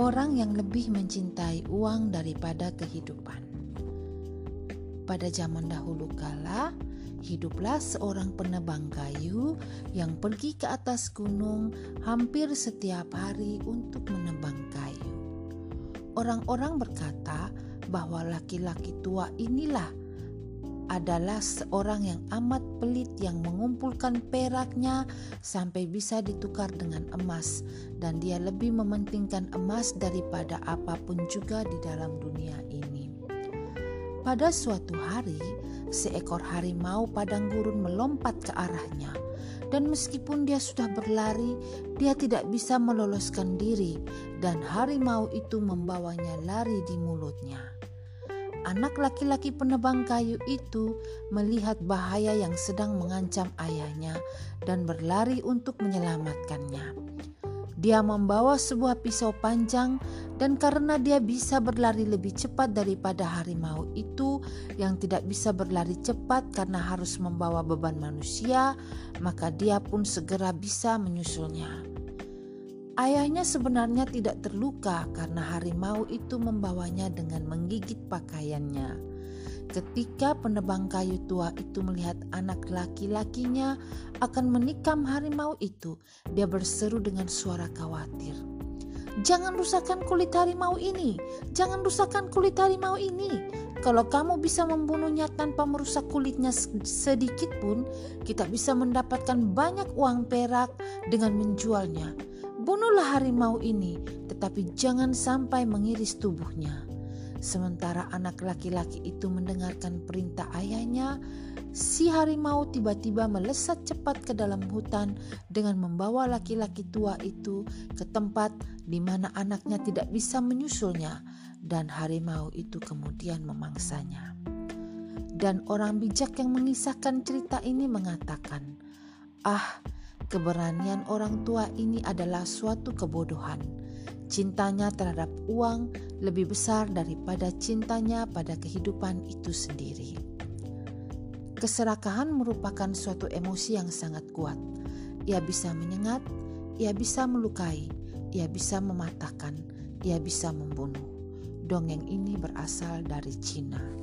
orang yang lebih mencintai uang daripada kehidupan. Pada zaman dahulu kala, hiduplah seorang penebang kayu yang pergi ke atas gunung hampir setiap hari untuk menebang kayu. Orang-orang berkata bahwa laki-laki tua inilah adalah seorang yang amat pelit yang mengumpulkan peraknya sampai bisa ditukar dengan emas. Dan dia lebih mementingkan emas daripada apa pun juga di dalam dunia ini. Pada suatu hari, seekor harimau padang gurun melompat ke arahnya. Dan meskipun dia sudah berlari, dia tidak bisa meloloskan diri. Dan harimau itu membawanya lari di mulutnya anak laki-laki penebang kayu itu melihat bahaya yang sedang mengancam ayahnya dan berlari untuk menyelamatkannya. Dia membawa sebuah pisau panjang, dan karena dia bisa berlari lebih cepat daripada harimau itu yang tidak bisa berlari cepat karena harus membawa beban manusia, maka dia pun segera bisa menyusulnya. Ayahnya sebenarnya tidak terluka karena harimau itu membawanya dengan menggigit pakaiannya. Ketika penebang kayu tua itu melihat anak laki-lakinya akan menikam harimau itu, dia berseru dengan suara khawatir. Jangan rusakkan kulit harimau ini, jangan rusakkan kulit harimau ini. Kalau kamu bisa membunuhnya tanpa merusak kulitnya sedikit pun, kita bisa mendapatkan banyak uang perak dengan menjualnya Bunuhlah harimau ini, tetapi jangan sampai mengiris tubuhnya. Sementara anak laki-laki itu mendengarkan perintah ayahnya, si harimau tiba-tiba melesat cepat ke dalam hutan dengan membawa laki-laki tua itu ke tempat di mana anaknya tidak bisa menyusulnya, dan harimau itu kemudian memangsanya. Dan orang bijak yang mengisahkan cerita ini mengatakan, "Ah, Keberanian orang tua ini adalah suatu kebodohan. Cintanya terhadap uang lebih besar daripada cintanya pada kehidupan itu sendiri. Keserakahan merupakan suatu emosi yang sangat kuat. Ia bisa menyengat, ia bisa melukai, ia bisa mematahkan, ia bisa membunuh. Dongeng ini berasal dari Cina.